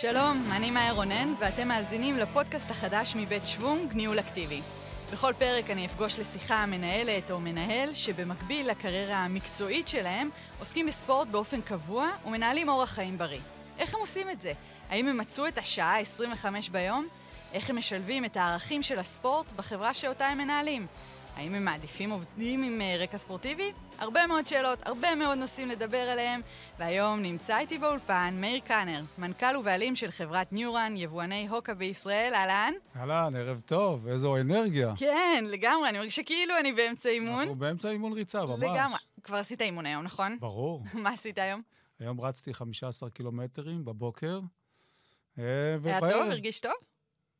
שלום, אני מאיה רונן, ואתם מאזינים לפודקאסט החדש מבית שוונג, ניהול אקטיבי. בכל פרק אני אפגוש לשיחה מנהלת או מנהל שבמקביל לקריירה המקצועית שלהם, עוסקים בספורט באופן קבוע ומנהלים אורח חיים בריא. איך הם עושים את זה? האם הם מצאו את השעה 25 ביום? איך הם משלבים את הערכים של הספורט בחברה שאותה הם מנהלים? האם הם מעדיפים עובדים עם אה, רקע ספורטיבי? הרבה מאוד שאלות, הרבה מאוד נושאים לדבר עליהם, והיום נמצא איתי באולפן מאיר קאנר, מנכ"ל ובעלים של חברת ניורן, יבואני הוקה בישראל, אהלן? אהלן, ערב טוב, איזו אנרגיה. כן, לגמרי, אני מרגישה כאילו אני באמצע אימון. אנחנו באמצע אימון ריצה, ממש. לגמרי. כבר עשית אימון היום, נכון? ברור. מה עשית היום? היום רצתי 15 קילומטרים בבוקר. אה, היה טוב? הרגיש טוב?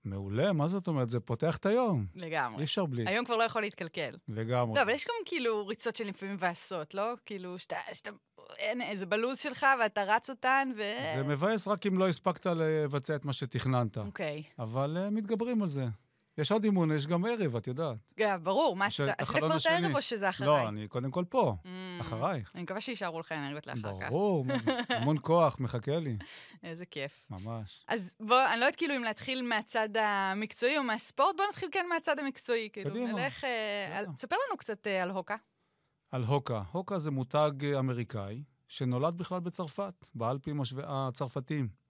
מעולה, מה זאת אומרת? זה פותח את היום. לגמרי. אי אפשר בלי. היום כבר לא יכול להתקלקל. לגמרי. לא, אבל יש גם כאילו ריצות של לפעמים מבאסות, לא? כאילו, שאתה, שאתה, אין, זה בלוז שלך ואתה רץ אותן ו... זה מבאס רק אם לא הספקת לבצע את מה שתכננת. אוקיי. אבל uh, מתגברים על זה. יש עוד אימון, יש גם ערב, את יודעת. גם, ברור. מה, עשית כבר את הערב או שזה אחריי? לא, אני קודם כל פה, mm, אחרייך. אני מקווה שיישארו לך אנרגיות לאחר כך. ברור, המון כוח מחכה לי. איזה כיף. ממש. אז בוא, אני לא יודעת כאילו אם להתחיל מהצד המקצועי או מהספורט, בוא נתחיל כן מהצד המקצועי. כאילו, קדימה. נלך... אה, תספר לנו קצת אה, על הוקה. על הוקה. הוקה זה מותג אה, אמריקאי, שנולד בכלל בצרפת, באלפים הצרפתיים.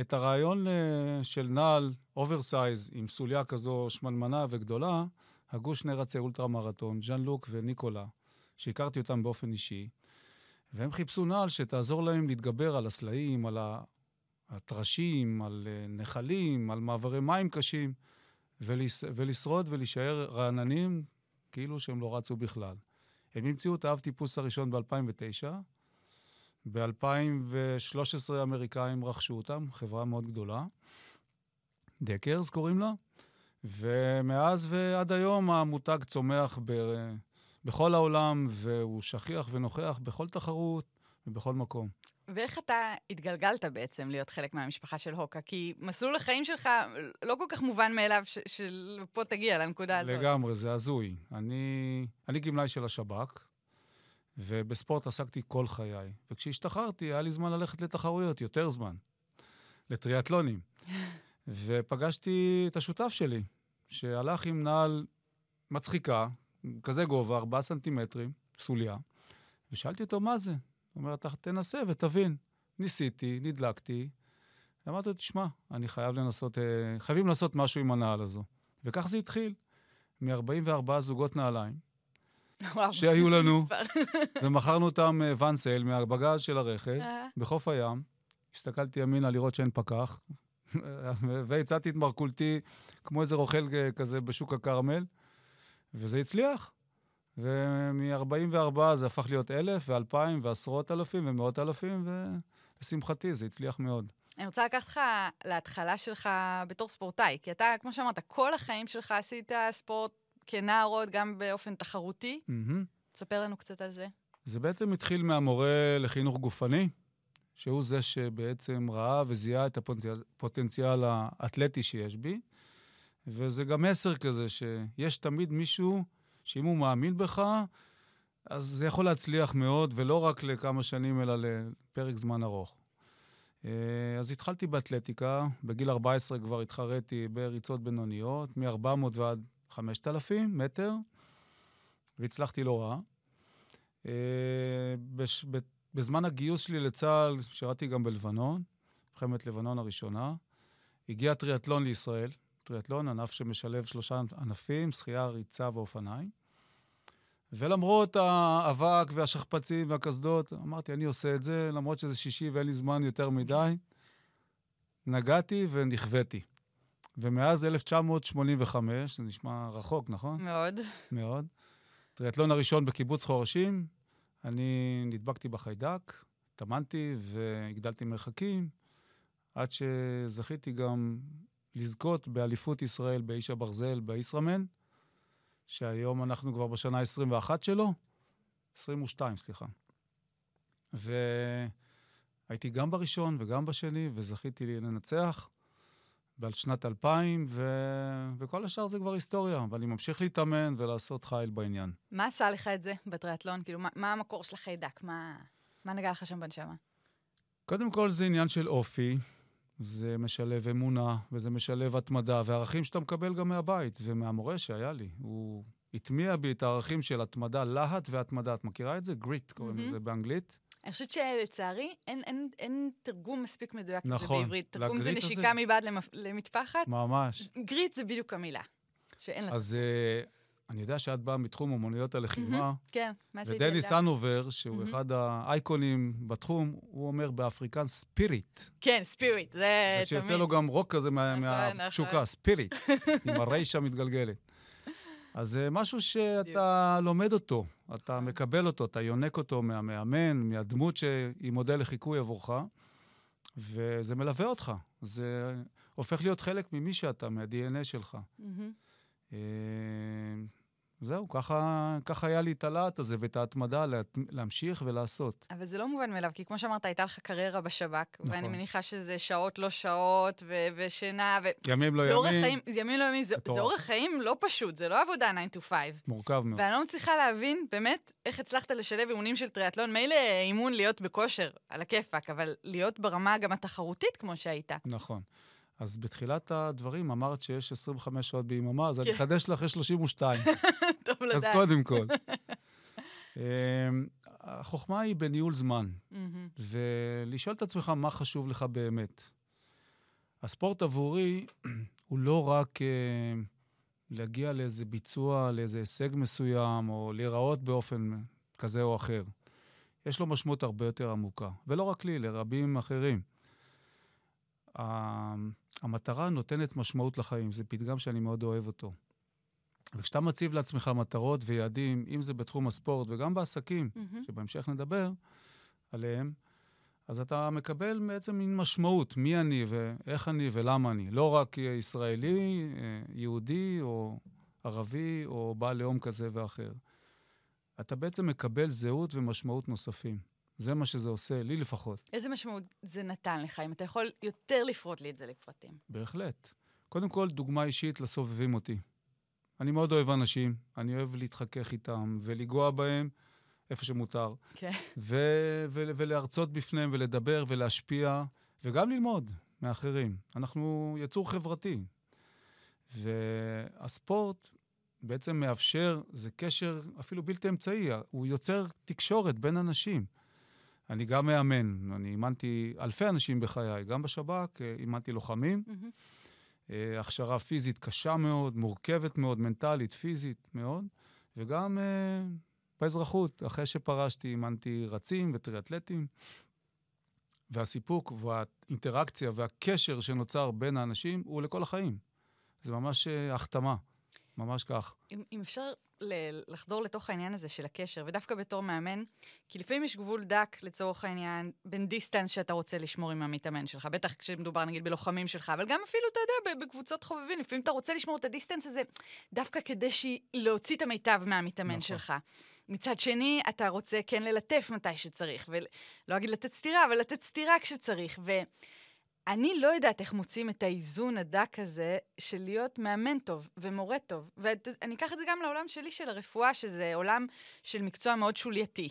את הרעיון של נעל oversize עם סוליה כזו שמנמנה וגדולה, הגו שני רצי אולטרה מרתון, ז'אן לוק וניקולה, שהכרתי אותם באופן אישי, והם חיפשו נעל שתעזור להם להתגבר על הסלעים, על הטרשים, על אה, נחלים, על מעברי מים קשים, ולש... ולשרוד ולהישאר רעננים כאילו שהם לא רצו בכלל. הם המציאו את האב טיפוס הראשון ב-2009. ב-2013 האמריקאים רכשו אותם, חברה מאוד גדולה. דקרס קוראים לה, ומאז ועד היום המותג צומח ב... בכל העולם, והוא שכיח ונוכח בכל תחרות ובכל מקום. ואיך אתה התגלגלת בעצם להיות חלק מהמשפחה של הוקה? כי מסלול החיים שלך לא כל כך מובן מאליו שפה תגיע לנקודה הזאת. לגמרי, זה הזוי. אני, אני גמלאי של השב"כ, ובספורט עסקתי כל חיי. וכשהשתחררתי, היה לי זמן ללכת לתחרויות, יותר זמן. לטריאטלונים. ופגשתי את השותף שלי, שהלך עם נעל מצחיקה, כזה גובה, ארבעה סנטימטרים, סוליה, ושאלתי אותו, מה זה? הוא אומר, אתה תנסה ותבין. ניסיתי, נדלקתי, ואמרתי לו, תשמע, אני חייב לנסות, אה, חייבים לעשות משהו עם הנעל הזו. וכך זה התחיל, מ-44 זוגות נעליים. וואו, שהיו לנו, ומכרנו אותם ואנסל אה, מהבגז של הרכב, אה. בחוף הים. הסתכלתי ימינה לראות שאין פקח, והצעתי את מרכולתי כמו איזה רוכל כזה בשוק הכרמל, וזה הצליח. ומ-44 זה הפך להיות אלף ואלפיים ועשרות אלפים ומאות אלפים, ולשמחתי זה הצליח מאוד. אני רוצה לקחת לך להתחלה שלך בתור ספורטאי, כי אתה, כמו שאמרת, כל החיים שלך עשית ספורט כנער עוד, גם באופן תחרותי. Mm-hmm. תספר לנו קצת על זה. זה בעצם התחיל מהמורה לחינוך גופני, שהוא זה שבעצם ראה וזיהה את הפוטנציאל האתלטי שיש בי. וזה גם מסר כזה, שיש תמיד מישהו שאם הוא מאמין בך, אז זה יכול להצליח מאוד, ולא רק לכמה שנים, אלא לפרק זמן ארוך. אה, אז התחלתי באתלטיקה, בגיל 14 כבר התחרתי בריצות בינוניות, מ-400 ועד 5,000 מטר, והצלחתי לא רע. אה, בש, בזמן הגיוס שלי לצה"ל, שירתי גם בלבנון, מלחמת לבנון הראשונה. הגיע טריאטלון לישראל, טריאטלון, ענף שמשלב שלושה ענפים, שחייה, ריצה ואופניים. ולמרות האבק והשכפ"צים והקסדות, אמרתי, אני עושה את זה, למרות שזה שישי ואין לי זמן יותר מדי. נגעתי ונכוויתי. ומאז 1985, זה נשמע רחוק, נכון? מאוד. מאוד. טריאטלון הראשון בקיבוץ חורשים, אני נדבקתי בחיידק, טמנתי והגדלתי מרחקים, עד שזכיתי גם לזכות באליפות ישראל באיש הברזל בישראמן, שהיום אנחנו כבר בשנה ה-21 שלו, 22, סליחה. והייתי גם בראשון וגם בשני, וזכיתי לנצח בעל שנת 2000, ו... וכל השאר זה כבר היסטוריה, אבל אני ממשיך להתאמן ולעשות חייל בעניין. מה עשה לך את זה בטריאטלון? כאילו, מה, מה המקור של החיידק? מה, מה נגע לך שם בנשמה? קודם כל זה עניין של אופי, זה משלב אמונה, וזה משלב התמדה, וערכים שאתה מקבל גם מהבית ומהמורה שהיה לי. הוא הטמיע בי את הערכים של התמדה, להט והתמדה. את מכירה את זה? גריט קוראים מהמם. לזה באנגלית. אני חושבת שלצערי אין, אין, אין תרגום מספיק מדויק לזה נכון. בעברית. תרגום זה לגריט הזה- נשיקה מבעד למפ... למטפחת. ממש. גריט זה בדיוק המילה. שאין לה... אז אה, אני יודע שאת באה מתחום אומנויות הלחימה, כן, מה שהייתי ודני ילדה. סנובר, שהוא מהמם. אחד האייקונים בתחום, הוא אומר באפריקן ספיריט. כן, ספיריט, זה תמיד. שיוצא לו גם רוק כזה מה- נכון, מהתשוקה, נכון. ספיריט, עם הריישה המתגלגלת. אז זה משהו שאתה לומד אותו, אתה מקבל אותו, אתה יונק אותו מהמאמן, מהדמות שהיא מודל לחיקוי עבורך, וזה מלווה אותך. זה הופך להיות חלק ממי שאתה, מה-DNA שלך. מהמם. זהו, ככה, ככה היה לי את הלהט הזה ואת ההתמדה לה, להמשיך ולעשות. אבל זה לא מובן מאליו, כי כמו שאמרת, הייתה לך קריירה בשב"כ, נכון. ואני מניחה שזה שעות לא שעות, ו- ושינה, ו... ימים לא ימים, חיים, ימים לא ימים, זה, זה. אורח חיים לא פשוט, זה לא עבודה 9 to 5. מורכב מאוד. ואני לא מצליחה להבין, באמת, איך הצלחת לשלב אימונים של טריאטלון. מילא אימון להיות בכושר, על הכיפאק, אבל להיות ברמה גם התחרותית כמו שהיית. נכון. אז בתחילת הדברים אמרת שיש 25 שעות ביממה, אז אני כן. אחדש לך, יש 32. טוב לדעת. אז קודם כל. אמ, החוכמה היא בניהול זמן. ולשאול את עצמך מה חשוב לך באמת. הספורט עבורי הוא לא רק אה, להגיע לאיזה ביצוע, לאיזה הישג מסוים, או להיראות באופן כזה או אחר. יש לו משמעות הרבה יותר עמוקה, ולא רק לי, לרבים אחרים. המטרה נותנת משמעות לחיים, זה פתגם שאני מאוד אוהב אותו. וכשאתה מציב לעצמך מטרות ויעדים, אם זה בתחום הספורט וגם בעסקים, מהמם. שבהמשך נדבר עליהם, אז אתה מקבל בעצם מין משמעות, מי אני ואיך אני ולמה אני. לא רק ישראלי, אה, יהודי או ערבי או בעל לאום כזה ואחר. אתה בעצם מקבל זהות ומשמעות נוספים. זה מה שזה עושה, לי לפחות. איזה משמעות זה נתן לך, אם אתה יכול יותר לפרוט לי את זה לפרטים. בהחלט. קודם כל, דוגמה אישית לסובבים אותי. אני מאוד אוהב אנשים, אני אוהב להתחכך איתם ולגוע בהם איפה שמותר. כן. ו- ו- ולהרצות בפניהם ולדבר ולהשפיע, וגם ללמוד מאחרים. אנחנו יצור חברתי. והספורט בעצם מאפשר, זה קשר אפילו בלתי אמצעי, הוא יוצר תקשורת בין אנשים. אני גם מאמן, אני אימנתי אלפי אנשים בחיי, גם בשב"כ, אה, אימנתי לוחמים. מהמם. אה, הכשרה פיזית קשה מאוד, מורכבת מאוד, מנטלית, פיזית מאוד, וגם אה, באזרחות, אחרי שפרשתי, אימנתי רצים וטריאטלטים, והסיפוק והאינטראקציה והקשר שנוצר בין האנשים הוא לכל החיים. זה ממש אה, החתמה, ממש כך. אם, אם אפשר ל- לחדור לתוך העניין הזה של הקשר, ודווקא בתור מאמן, כי לפעמים יש גבול דק, לצורך העניין, בין דיסטנס שאתה רוצה לשמור עם המתאמן שלך, בטח כשמדובר נגיד בלוחמים שלך, אבל גם אפילו, אתה יודע, בקבוצות חובבים, לפעמים אתה רוצה לשמור את הדיסטנס הזה דווקא כדי ש- להוציא את המיטב מהמתאמן נכון. שלך. מצד שני, אתה רוצה כן ללטף מתי שצריך, ולא אגיד לתת סטירה, אבל לתת סטירה כשצריך. ואני לא יודעת איך מוצאים את האיזון הדק הזה של להיות מאמן טוב ומורה טוב. ואני אקח את זה גם לעולם שלי של הרפואה, שזה עולם של מקצוע מאוד שולייתי.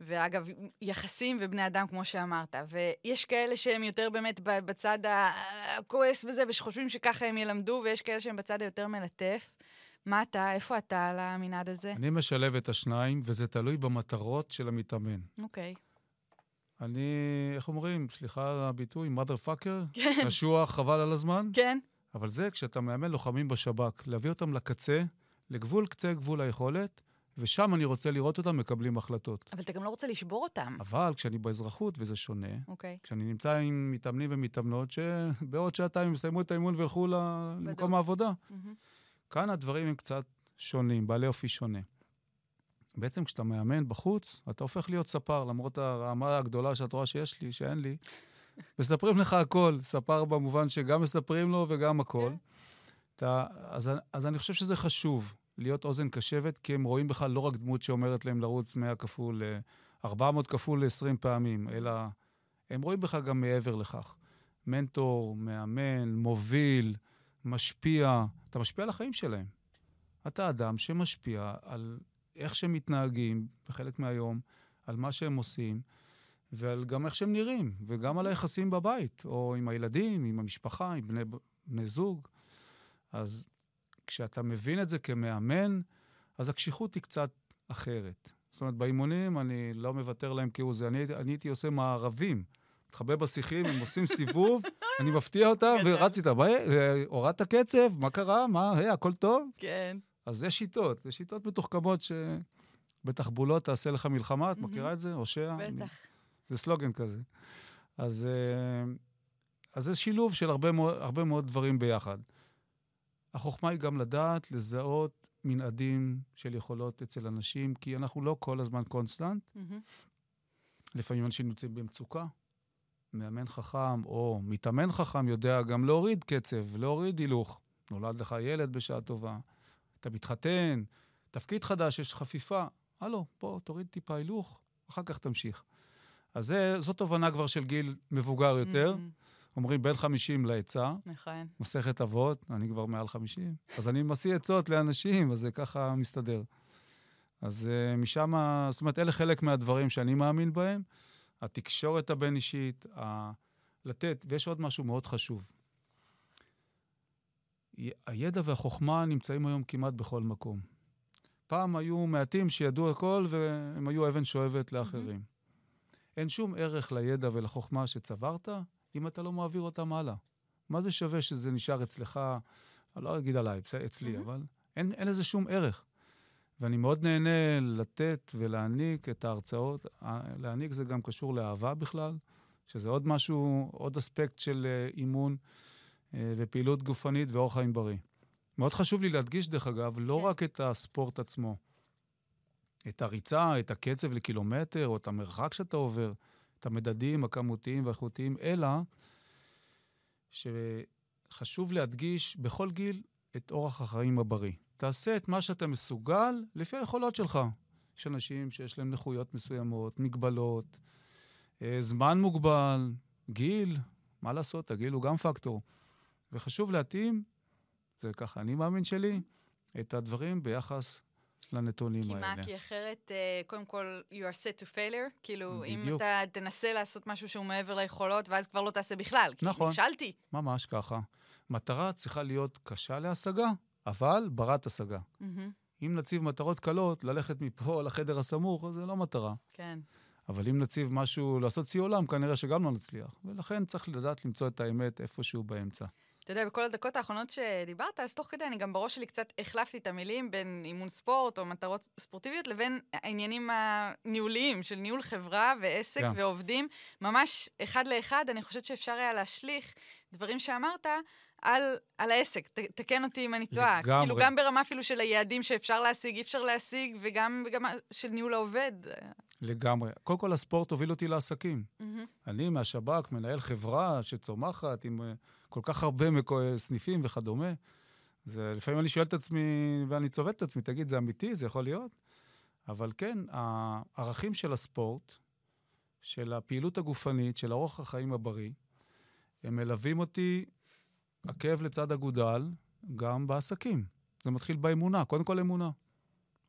ואגב, יחסים ובני אדם, כמו שאמרת. ויש כאלה שהם יותר באמת בצד הכועס וזה, ושחושבים שככה הם ילמדו, ויש כאלה שהם בצד היותר מלטף. מה אתה, איפה אתה על המנעד הזה? אני משלב את השניים, וזה תלוי במטרות של המתאמן. אוקיי. אני, איך אומרים, סליחה על הביטוי, mother fucker, כן, קשוח, חבל על הזמן. כן. אבל זה כשאתה מאמן לוחמים בשב"כ, להביא אותם לקצה, לגבול קצה גבול היכולת, ושם אני רוצה לראות אותם מקבלים החלטות. אבל אתה גם לא רוצה לשבור אותם. אבל כשאני באזרחות, וזה שונה, אוקיי. כשאני נמצא עם מתאמנים ומתאמנות שבעוד שעתיים יסיימו את האימון וילכו למקום. העבודה. מהמם. כאן הדברים הם קצת שונים, בעלי אופי שונה. בעצם כשאתה מאמן בחוץ, אתה הופך להיות ספר, למרות הרמה הגדולה שאת רואה שיש לי, שאין לי. מספרים לך הכל, ספר במובן שגם מספרים לו וגם הכל. כן. אתה, אז, אז אני חושב שזה חשוב, להיות אוזן קשבת, כי הם רואים בך לא רק דמות שאומרת להם לרוץ 100 כפול, אה, 400 כפול 20 פעמים, אלא הם רואים בך גם מעבר לכך. מנטור, מאמן, מוביל, משפיע, אתה משפיע על החיים שלהם. אתה אדם שמשפיע על איך שהם מתנהגים בחלק מהיום, על מה שהם עושים, ועל גם איך שהם נראים, וגם על היחסים בבית, או עם הילדים, עם המשפחה, עם בני, בני זוג. אז כשאתה מבין את זה כמאמן, אז הקשיחות היא קצת אחרת. זאת אומרת, באימונים אני לא מוותר להם כהוא זה. אני, אני הייתי עושה מערבים. מתחבא בשיחים, הם עושים סיבוב, אני מפתיע אותם, ורץ איתם. הורדת קצב, מה קרה? מה, היי, הכל טוב? כן. אז זה שיטות, זה שיטות מתוחכמות שבתחבולות תעשה לך מלחמה, את מכירה את זה? הושע? בטח. זה סלוגן כזה. אז, אה, אז זה שילוב של הרבה מאוד, הרבה מאוד דברים ביחד. החוכמה היא גם לדעת לזהות מנעדים של יכולות אצל אנשים, כי אנחנו לא כל הזמן קונסטנט. Mm-hmm. לפעמים אנשים נמצאים במצוקה. מאמן חכם או מתאמן חכם יודע גם להוריד קצב, להוריד הילוך. נולד לך ילד בשעה טובה, אתה מתחתן, תפקיד חדש, יש חפיפה. הלו, בוא, תוריד טיפה הילוך, אחר כך תמשיך. אז זה, זאת תובנה כבר של גיל מבוגר יותר. Mm-hmm. אומרים בין 50 לעצה. נכון. מסכת אבות, אני כבר מעל 50. אז אני משיא עצות לאנשים, אז זה ככה מסתדר. אז uh, משם, זאת אומרת, אלה חלק מהדברים שאני מאמין בהם. התקשורת הבין-אישית, ה... לתת, ויש עוד משהו מאוד חשוב. הידע והחוכמה נמצאים היום כמעט בכל מקום. פעם היו מעטים שידעו הכל והם היו אבן שואבת לאחרים. Mm-hmm. אין שום ערך לידע ולחוכמה שצברת אם אתה לא מעביר אותם הלאה. מה זה שווה שזה נשאר אצלך, אני לא אגיד עליי, אצלי, mm-hmm. אבל אין, אין לזה שום ערך. ואני מאוד נהנה לתת ולהעניק את ההרצאות. להעניק זה גם קשור לאהבה בכלל, שזה עוד משהו, עוד אספקט של אה, אימון אה, ופעילות גופנית ואורח חיים בריא. מאוד חשוב לי להדגיש, דרך אגב, לא כן. רק את הספורט עצמו, את הריצה, את הקצב לקילומטר, או את המרחק שאתה עובר, את המדדים הכמותיים והאיכותיים, אלא שחשוב להדגיש בכל גיל את אורח החיים הבריא. תעשה את מה שאתה מסוגל לפי היכולות שלך. יש אנשים שיש להם נכויות מסוימות, מגבלות, אה, זמן מוגבל, גיל, מה לעשות, הגיל הוא גם פקטור. וחשוב להתאים, זה ככה אני מאמין שלי, את הדברים ביחס לנתונים כי האלה. כי מה? כי אחרת, uh, קודם כל, you are set to failure. כאילו, בדיוק. אם אתה תנסה לעשות משהו שהוא מעבר ליכולות, ואז כבר לא תעשה בכלל. נכון. כי נכשלתי. ממש ככה. מטרה צריכה להיות קשה להשגה, אבל ברת השגה. Mm-hmm. אם נציב מטרות קלות, ללכת מפה לחדר הסמוך, זה לא מטרה. כן. אבל אם נציב משהו, לעשות שיא עולם, כנראה שגם לא נצליח. ולכן צריך לדעת למצוא את האמת איפשהו באמצע. אתה יודע, בכל הדקות האחרונות שדיברת, אז תוך כדי אני גם בראש שלי קצת החלפתי את המילים בין אימון ספורט או מטרות ספורטיביות לבין העניינים הניהוליים של ניהול חברה ועסק yeah. ועובדים. ממש אחד לאחד, אני חושבת שאפשר היה להשליך דברים שאמרת על, על העסק. ת, תקן אותי אם אני טועה. לגמרי. כאילו, גם ברמה אפילו של היעדים שאפשר להשיג, אי אפשר להשיג, וגם ברמה של ניהול העובד. לגמרי. קודם כל, הספורט הוביל אותי לעסקים. Mm-hmm. אני מהשב"כ, מנהל חברה שצומחת עם אה, כל כך הרבה סניפים וכדומה. זה, לפעמים אני שואל את עצמי, ואני צובט את עצמי, תגיד, זה אמיתי? זה יכול להיות? אבל כן, הערכים של הספורט, של הפעילות הגופנית, של אורח החיים הבריא, הם מלווים אותי עקב לצד אגודל, גם בעסקים. זה מתחיל באמונה, קודם כל אמונה.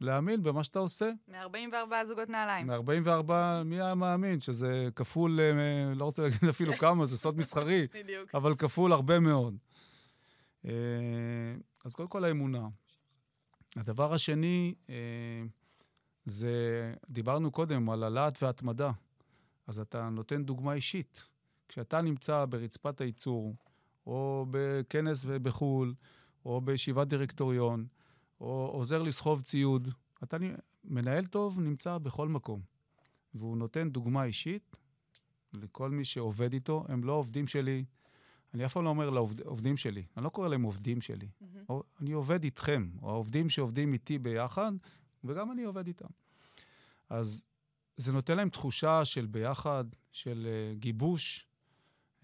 להאמין במה שאתה עושה. מ-44 זוגות נעליים. מ-44, מי היה מאמין? שזה כפול, אה, לא רוצה להגיד אפילו כמה, זה סוד מסחרי. בדיוק. אבל כפול הרבה מאוד. אה, אז קודם כל האמונה. הדבר השני, אה, זה, דיברנו קודם על הלהט וההתמדה. אז אתה נותן דוגמה אישית. כשאתה נמצא ברצפת הייצור, או בכנס בחו"ל, או בישיבת דירקטוריון, או עוזר לסחוב ציוד. אתה מנהל טוב נמצא בכל מקום, והוא נותן דוגמה אישית לכל מי שעובד איתו. הם לא עובדים שלי, אני אף פעם לא אומר לעובדים שלי, אני לא קורא להם עובדים שלי. Mm-hmm. אני עובד איתכם, או העובדים שעובדים איתי ביחד, וגם אני עובד איתם. אז זה נותן להם תחושה של ביחד, של uh, גיבוש,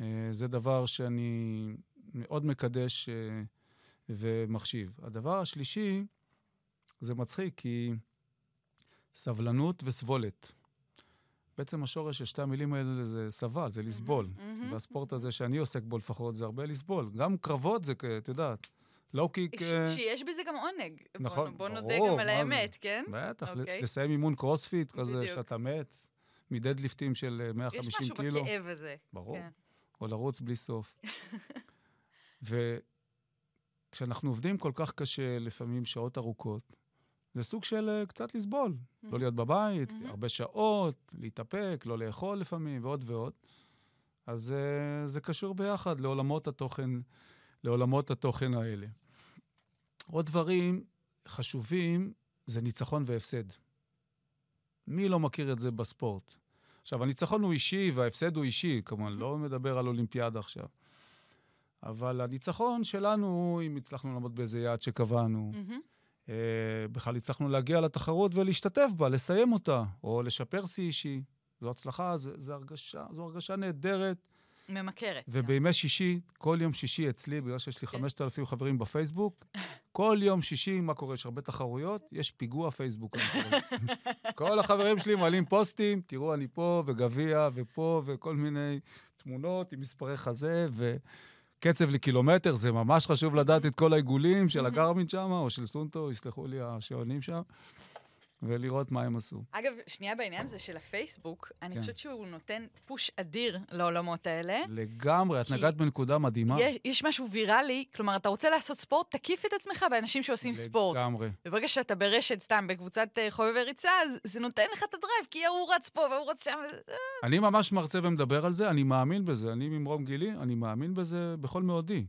אה, זה דבר שאני מאוד מקדש אה, ומחשיב. הדבר השלישי, זה מצחיק, כי סבלנות וסבולת. בעצם השורש של שתי המילים האלה זה סבל, זה לסבול. Mm-hmm. והספורט הזה שאני עוסק בו לפחות, זה הרבה לסבול. גם קרבות זה, את יודעת, לואו קיק... ש- שיש בזה גם עונג. נכון, בוא, בוא נודה גם על האמת. כן? בטח, okay. אוקיי. לסיים אימון קרוספיט כזה, שאתה מת. מדדליפטים של אה, 150 יש משהו קילו. בכאב הזה. ברור. כן. או לרוץ בלי סוף. וכשאנחנו עובדים כל כך קשה, לפעמים שעות ארוכות, זה סוג של אה, קצת לסבול. לא להיות בבית, מהמם. הרבה שעות, להתאפק, לא לאכול לפעמים, ועוד ועוד. אז uh, זה קשור ביחד לעולמות התוכן, לעולמות התוכן האלה. עוד דברים חשובים זה ניצחון והפסד. מי לא מכיר את זה בספורט? עכשיו, הניצחון הוא אישי וההפסד הוא אישי, כמובן, לא מדבר על אולימפיאדה עכשיו. אבל הניצחון שלנו אם הצלחנו לעמוד באיזה יעד שקבענו. אה, בכלל הצלחנו להגיע לתחרות ולהשתתף בה, לסיים אותה, או לשפר שיא אישי. זו הצלחה, זו, זו, הרגשה, זו הרגשה נהדרת. ממכרת. ובימי שישי, כל יום שישי אצלי, בגלל שיש לי כן. 5,000 חברים בפייסבוק, כל יום שישי, מה קורה? יש הרבה תחרויות, יש פיגוע פייסבוק. כל החברים שלי מעלים פוסטים, תראו, אני פה, וגביע, ופה, וכל מיני תמונות עם מספרי חזה, וקצב לקילומטר, זה ממש חשוב לדעת את כל העיגולים של הגרמין שם, או של סונטו, יסלחו לי השעונים שם, ולראות מה הם עשו. אגב, שנייה בעניין הזה של הפייסבוק, אני כן. חושבת שהוא נותן push אדיר לעולמות האלה. לגמרי, את נגעת בנקודה מדהימה. יש, יש משהו ויראלי, כלומר, אתה רוצה לעשות ספורט, תקיף את עצמך באנשים שעושים ספורט. לגמרי. וברגע שאתה ברשת, סתם, בקבוצת אה, חובבי ריצה, זה נותן לך את ה drive, כי ההוא רץ פה והוא רץ שם. אני ממש מרצה ומדבר על זה, אני מאמין בזה. אני ממרום גילי, אני מאמין בזה בכל מאודי.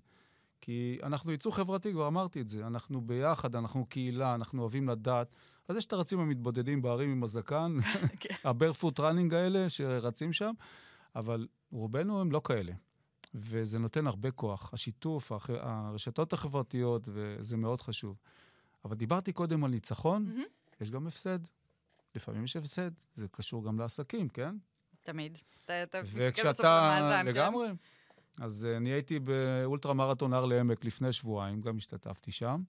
כי אנחנו ייצור חברתי, כבר אמרתי את זה. אנחנו ביחד, אנחנו קהילה, אנחנו אוהבים לדעת. אז יש את הרצים המתבודדים בערים עם הזקן, כן. הברפוט ראנינג האלה שרצים שם, אבל רובנו הם לא כאלה. וזה נותן הרבה כוח. השיתוף, הח- הרשתות החברתיות, וזה מאוד חשוב. אבל דיברתי קודם על ניצחון, מהמם. יש גם הפסד. לפעמים יש הפסד, זה קשור גם לעסקים, כן? תמיד. אתה מסתכל בסוף על וכשאתה... המאזן. כן? לגמרי. אז אה, אני הייתי באולטרה מרתון הר לעמק לפני שבועיים, גם השתתפתי שם.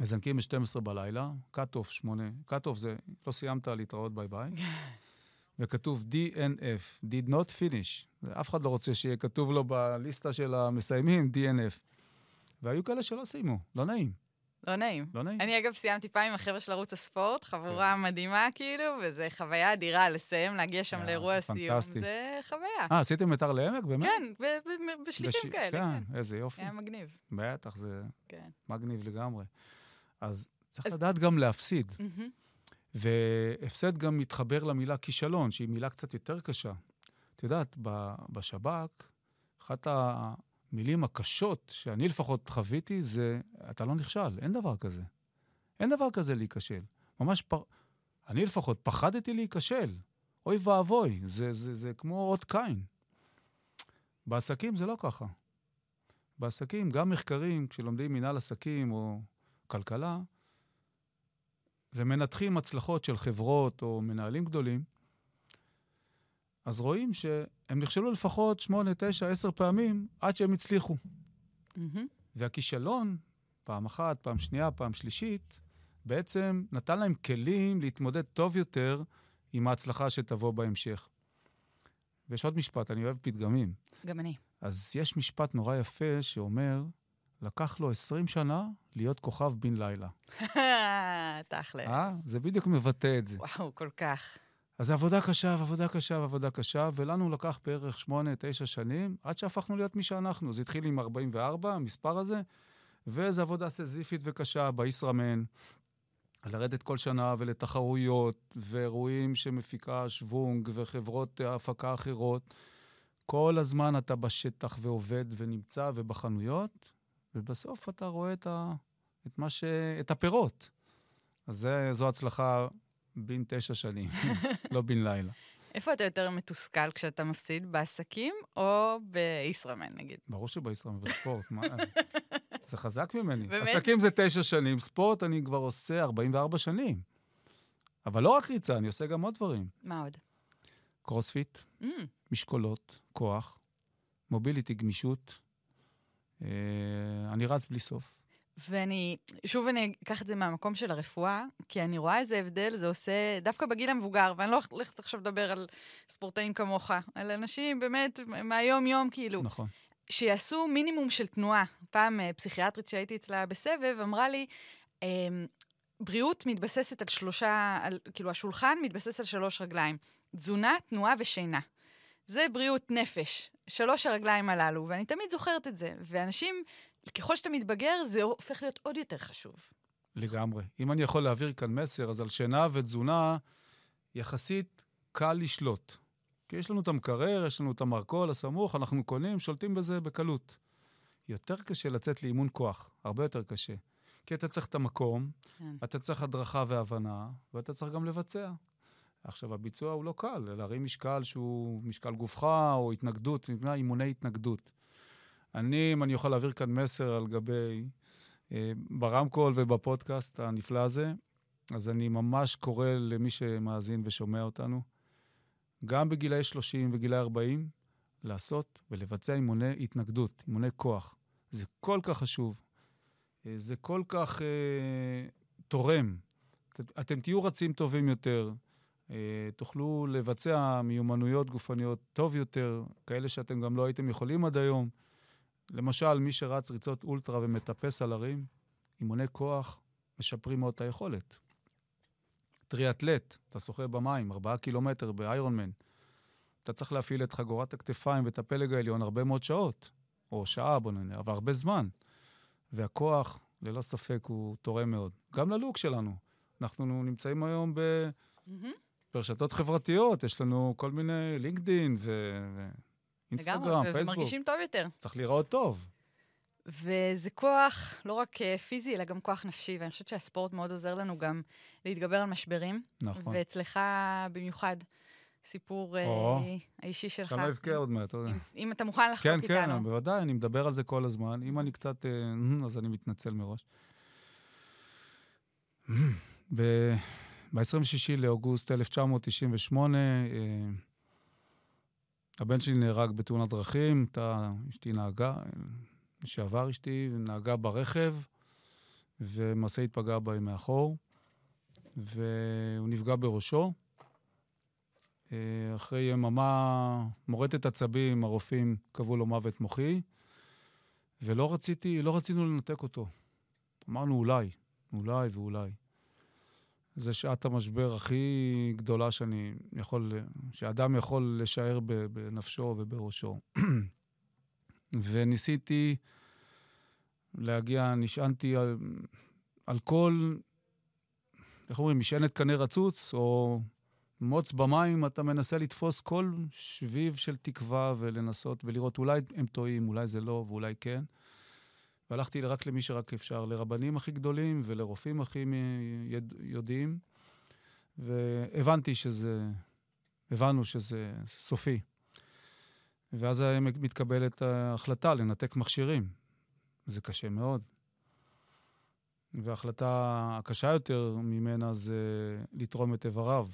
מזנקים ב-12 בלילה, cut-off 8, cut-off זה לא סיימת להתראות ביי ביי. וכתוב DNF, did not finish. אף אחד לא רוצה שיהיה כתוב לו בליסטה של המסיימים DNF. והיו כאלה שלא סיימו, לא נעים, לא נעים. לא נעים. אני אגב סיימתי פעם עם החבר'ה של ערוץ הספורט, חבורה מדהימה כאילו, וזו חוויה אדירה לסיים, להגיע שם אה, לאירוע סיום. זה חוויה. אה, עשיתם הר לעמק, באמת? כן, בשליחים בש- כאלה, כן. כן, איזה יופי. היה מגניב, בטח, זה כן. מגניב לגמרי. אז צריך אז- לדעת גם להפסיד. מהמם. והפסד גם מתחבר למילה כישלון, שהיא מילה קצת יותר קשה. את יודעת, בשב"כ, אחת המילים הקשות שאני לפחות חוויתי זה, אתה לא נכשל, אין דבר כזה. אין דבר כזה להיכשל. ממש, פ... אני לפחות פחדתי להיכשל. אוי ואבוי, זה, זה, זה כמו אות קין. בעסקים זה לא ככה. בעסקים, גם מחקרים, כשלומדים מנהל עסקים או כלכלה, ומנתחים הצלחות של חברות או מנהלים גדולים, אז רואים שהם נכשלו לפחות 8, 9, 10 פעמים עד שהם הצליחו. מהמם. והכישלון, פעם אחת, פעם שנייה, פעם שלישית, בעצם נתן להם כלים להתמודד טוב יותר עם ההצלחה שתבוא בהמשך. ויש עוד משפט, אני אוהב פתגמים. גם אני. אז יש משפט נורא יפה שאומר, לקח לו 20 שנה להיות כוכב בן לילה. תכל'ס. אה? זה בדיוק מבטא את זה. וואו, כל כך. אז זה עבודה קשה, ועבודה קשה, ועבודה קשה, ולנו לקח בערך שמונה, תשע שנים, עד שהפכנו להיות מי שאנחנו. זה התחיל עם 44, המספר הזה, וזו עבודה סזיפית וקשה בישראמן. לרדת כל שנה ולתחרויות, ואירועים שמפיקה שוונג, וחברות הפקה אחרות. כל הזמן אתה בשטח ועובד ונמצא ובחנויות, ובסוף אתה רואה את, ה, את, מה ש, את הפירות. אז זה, זו הצלחה בן תשע שנים, לא בן לילה. איפה אתה יותר מתוסכל כשאתה מפסיד, בעסקים או בישראמן, נגיד? ברור שבישראל בספורט, מה... זה חזק ממני. באמת? עסקים זה תשע שנים, ספורט אני כבר עושה 44 שנים. אבל לא רק ריצה, אני עושה גם עוד דברים. מה עוד? קרוספיט, Mm, משקולות, כוח, מוביליטי, גמישות. אה, אני רץ בלי סוף. ואני, שוב אני אקח את זה מהמקום של הרפואה, כי אני רואה איזה הבדל זה עושה דווקא בגיל המבוגר, ואני לא הולכת עכשיו לדבר על ספורטאים כמוך, על אנשים באמת מהיום-יום, כאילו, נכון. שיעשו מינימום של תנועה. פעם אה, פסיכיאטרית שהייתי אצלה בסבב אמרה לי, אמ, בריאות מתבססת על שלושה, על, כאילו השולחן מתבסס על שלוש רגליים. תזונה, תנועה ושינה. זה בריאות נפש, שלוש הרגליים הללו, ואני תמיד זוכרת את זה. ואנשים, ככל שאתה מתבגר, זה הופך להיות עוד יותר חשוב. לגמרי. אם אני יכול להעביר כאן מסר, אז על שינה ותזונה, יחסית קל לשלוט. כי יש לנו את המקרר, יש לנו את המרכול הסמוך, אנחנו קונים, שולטים בזה בקלות. יותר קשה לצאת לאימון כוח, הרבה יותר קשה. כי אתה צריך את המקום, כן. אתה צריך הדרכה והבנה, ואתה צריך גם לבצע. עכשיו, הביצוע הוא לא קל, להרים משקל שהוא משקל גופך או התנגדות, נקרא אימוני התנגדות. אני, אם אני יכול להעביר כאן מסר על גבי, אה, ברמקול ובפודקאסט הנפלא הזה, אז אני ממש קורא למי שמאזין ושומע אותנו, גם בגילאי 30 וגילאי 40, לעשות ולבצע אימוני התנגדות, אימוני כוח. זה כל כך חשוב. אה, זה כל כך אה, תורם. אתם תהיו רצים טובים יותר, תוכלו לבצע מיומנויות גופניות טוב יותר, כאלה שאתם גם לא הייתם יכולים עד היום. למשל, מי שרץ ריצות אולטרה ומטפס על הרים, אימוני כוח משפרים מאוד את היכולת. טריאטלט, אתה שוחה במים, ארבעה קילומטר באיירון מן. אתה צריך להפעיל את חגורת הכתפיים ואת הפלג העליון הרבה מאוד שעות, או שעה, בוא נראה, אבל הרבה זמן. והכוח, ללא ספק, הוא תורם מאוד. גם ללוק שלנו. אנחנו נמצאים היום ב... Mm-hmm. ברשתות חברתיות, יש לנו כל מיני לינקדין ואינסטגרם, פייסבוק. ומרגישים טוב יותר. צריך להיראות טוב. וזה כוח לא רק אה, פיזי, אלא גם כוח נפשי, ואני חושבת שהספורט מאוד עוזר לנו גם להתגבר על משברים. נכון. ואצלך במיוחד, סיפור או, אה, האישי שלך. שם אבכה עוד מעט, אתה יודע. אם אתה מוכן לחלוק כן, איתנו. כן, כן, בוודאי, אני מדבר על זה כל הזמן. אם אני קצת... אה, אז אני מתנצל מראש. ב-26 לאוגוסט 1998, הבן שלי נהרג בתאונת דרכים, הייתה אשתי נהגה, לשעבר אשתי, נהגה ברכב, ומשאית פגעה בה מאחור, והוא נפגע בראשו. אחרי יממה מורטת עצבים, הרופאים קבעו לו מוות מוחי, ולא רציתי, לא רצינו לנתק אותו. אמרנו אולי, אולי ואולי. זה שעת המשבר הכי גדולה שאני יכול, שאדם יכול לשער בנפשו ובראשו. וניסיתי להגיע, נשענתי על, על כל, איך אומרים, משענת קנה רצוץ, או מוץ במים, אתה מנסה לתפוס כל שביב של תקווה ולנסות ולראות, אולי הם טועים, אולי זה לא ואולי כן. והלכתי רק למי שרק אפשר, לרבנים הכי גדולים ולרופאים הכי יודעים, והבנתי שזה, הבנו שזה סופי. ואז מתקבלת ההחלטה לנתק מכשירים. זה קשה מאוד. וההחלטה הקשה יותר ממנה זה לתרום את איבריו.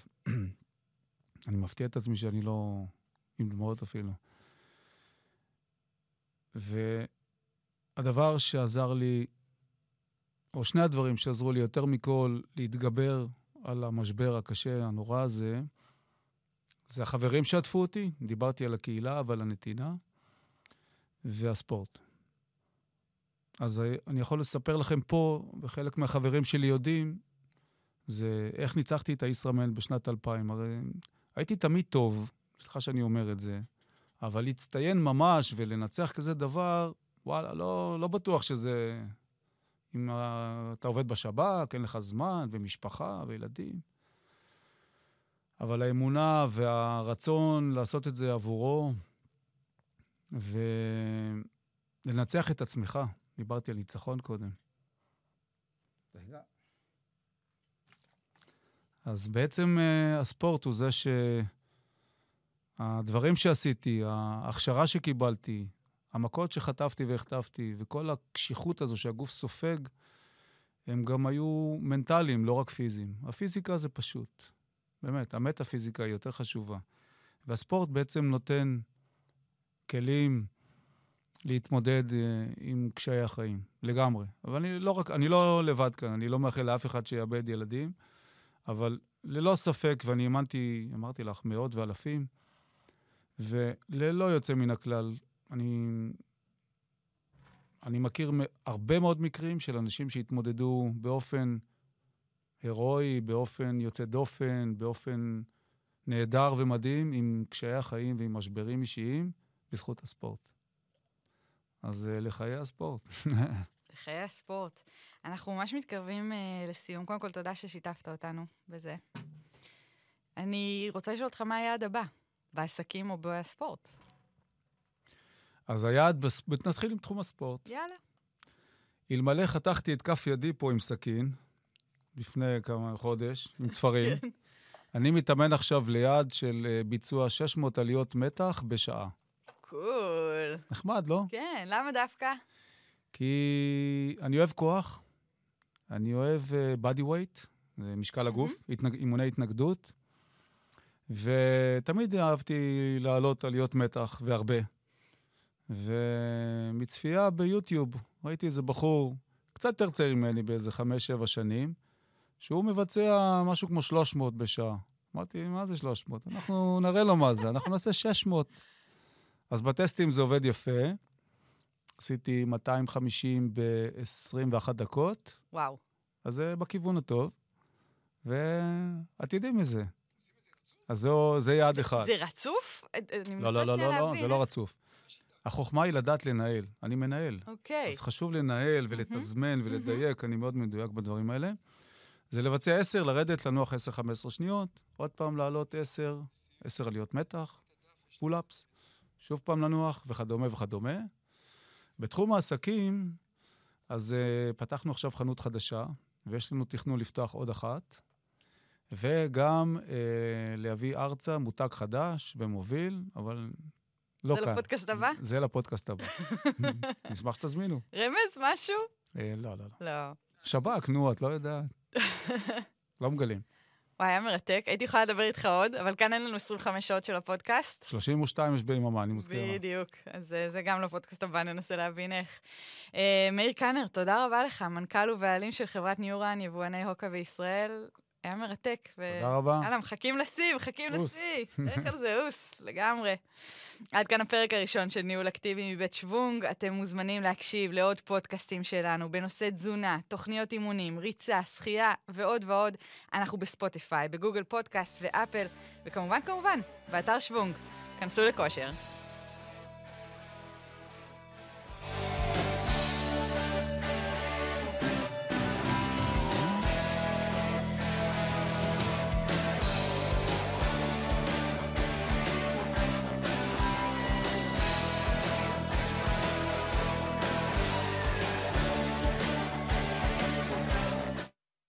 אני מפתיע את עצמי שאני לא עם דמעות אפילו. והדבר שעזר לי, או שני הדברים שעזרו לי יותר מכל להתגבר על המשבר הקשה, הנורא הזה, זה החברים שעטפו אותי, דיברתי על הקהילה ועל הנתינה, והספורט. אז אני יכול לספר לכם פה, וחלק מהחברים שלי יודעים, זה איך ניצחתי את הישראמן בשנת 2000. הרי הייתי תמיד טוב, סליחה שאני אומר את זה, אבל להצטיין ממש ולנצח כזה דבר, וואלה, לא, לא בטוח שזה... אם אתה עובד בשב"כ, אין לך זמן, ומשפחה, וילדים. אבל האמונה והרצון לעשות את זה עבורו, ולנצח את עצמך, דיברתי על ניצחון קודם. אז בעצם uh, הספורט הוא זה שהדברים שעשיתי, ההכשרה שקיבלתי, המכות שחטפתי והחטפתי, וכל הקשיחות הזו שהגוף סופג, הם גם היו מנטליים, לא רק פיזיים. הפיזיקה זה פשוט. באמת, המטאפיזיקה היא יותר חשובה. והספורט בעצם נותן כלים להתמודד uh, עם קשיי החיים, לגמרי. אבל אני לא, רק, אני לא לבד כאן, אני לא מאחל לאף אחד שיאבד ילדים, אבל ללא ספק, ואני האמנתי, אמרתי לך, מאות ואלפים, וללא יוצא מן הכלל, אני, אני מכיר הרבה מאוד מקרים של אנשים שהתמודדו באופן הירואי, באופן יוצא דופן, באופן נהדר ומדהים עם קשיי החיים ועם משברים אישיים בזכות הספורט. אז uh, לחיי הספורט. לחיי הספורט. אנחנו ממש מתקרבים uh, לסיום. קודם כל, תודה ששיתפת אותנו בזה. אני רוצה לשאול אותך מה היעד הבא, בעסקים או בספורט? אז היעד, בס... נתחיל עם תחום הספורט. יאללה. אלמלא חתכתי את כף ידי פה עם סכין, לפני כמה חודש, עם תפרים. אני מתאמן עכשיו ליד של אה, ביצוע 600 עליות מתח בשעה. קול. נחמד, לא? כן, למה דווקא? כי אני אוהב כוח, אני אוהב uh, body weight, זה משקל הגוף, mm-hmm. התנג... אימוני התנגדות, ותמיד אהבתי לעלות עליות מתח, והרבה. ומצפייה ביוטיוב, ראיתי איזה בחור, קצת יותר צעיר ממני, באיזה חמש-שבע שנים, שהוא מבצע משהו כמו 300 בשעה. אמרתי, מה זה 300? אנחנו נראה לו מה זה, אנחנו נעשה 600. אז בטסטים זה עובד יפה. עשיתי 250 ב-21 דקות. וואו. אז זה בכיוון הטוב, ועתידים מזה. אז זה, זה יעד זה, אחד. זה רצוף? אני לא, לא, לא, לא, לא, זה לא רצוף. החוכמה היא לדעת לנהל. אני מנהל. אוקיי. אז חשוב לנהל ולתזמן ולדייק, אני מאוד מדויק בדברים האלה. זה לבצע 10, לרדת, לנוח 10-15 שניות, עוד פעם לעלות 10, 10 עליות מתח, pull-ups, שוב פעם לנוח וכדומה וכדומה. בתחום העסקים, אז uh, פתחנו עכשיו חנות חדשה, ויש לנו תכנון לפתוח עוד אחת, וגם uh, להביא ארצה מותג חדש ומוביל, אבל לא כאן. זה לפודקאסט הבא? זה, לפודקאסט הבא. נשמח שתזמינו. רמז, משהו? Uh, לא, לא, לא. לא. שב"כ, נו, את לא יודעת. לא מגלים. וואי, היה מרתק. הייתי יכולה לדבר איתך עוד, אבל כאן אין לנו 25 שעות של הפודקאסט. 32 יש ביממה, אני מזכירה. בדיוק. אז אה, זה גם לפודקאסט הבא, ננסה להבין איך. Uh, מאיר קאנר, תודה רבה לך, מנכ"ל ובעלים של חברת ניורן, יבואני הוקה בישראל. היה מרתק. ו... תודה רבה. יאללה, מחכים לשיא, מחכים לשיא. איך על זה אוס, לגמרי. עד כאן הפרק הראשון של ניהול אקטיבי מבית שוונג. אתם מוזמנים להקשיב לעוד פודקאסטים שלנו בנושא תזונה, תוכניות אימונים, ריצה, שחייה ועוד ועוד. אנחנו בספוטיפיי, בגוגל פודקאסט ואפל, וכמובן, כמובן, באתר שוונג. כנסו לכושר.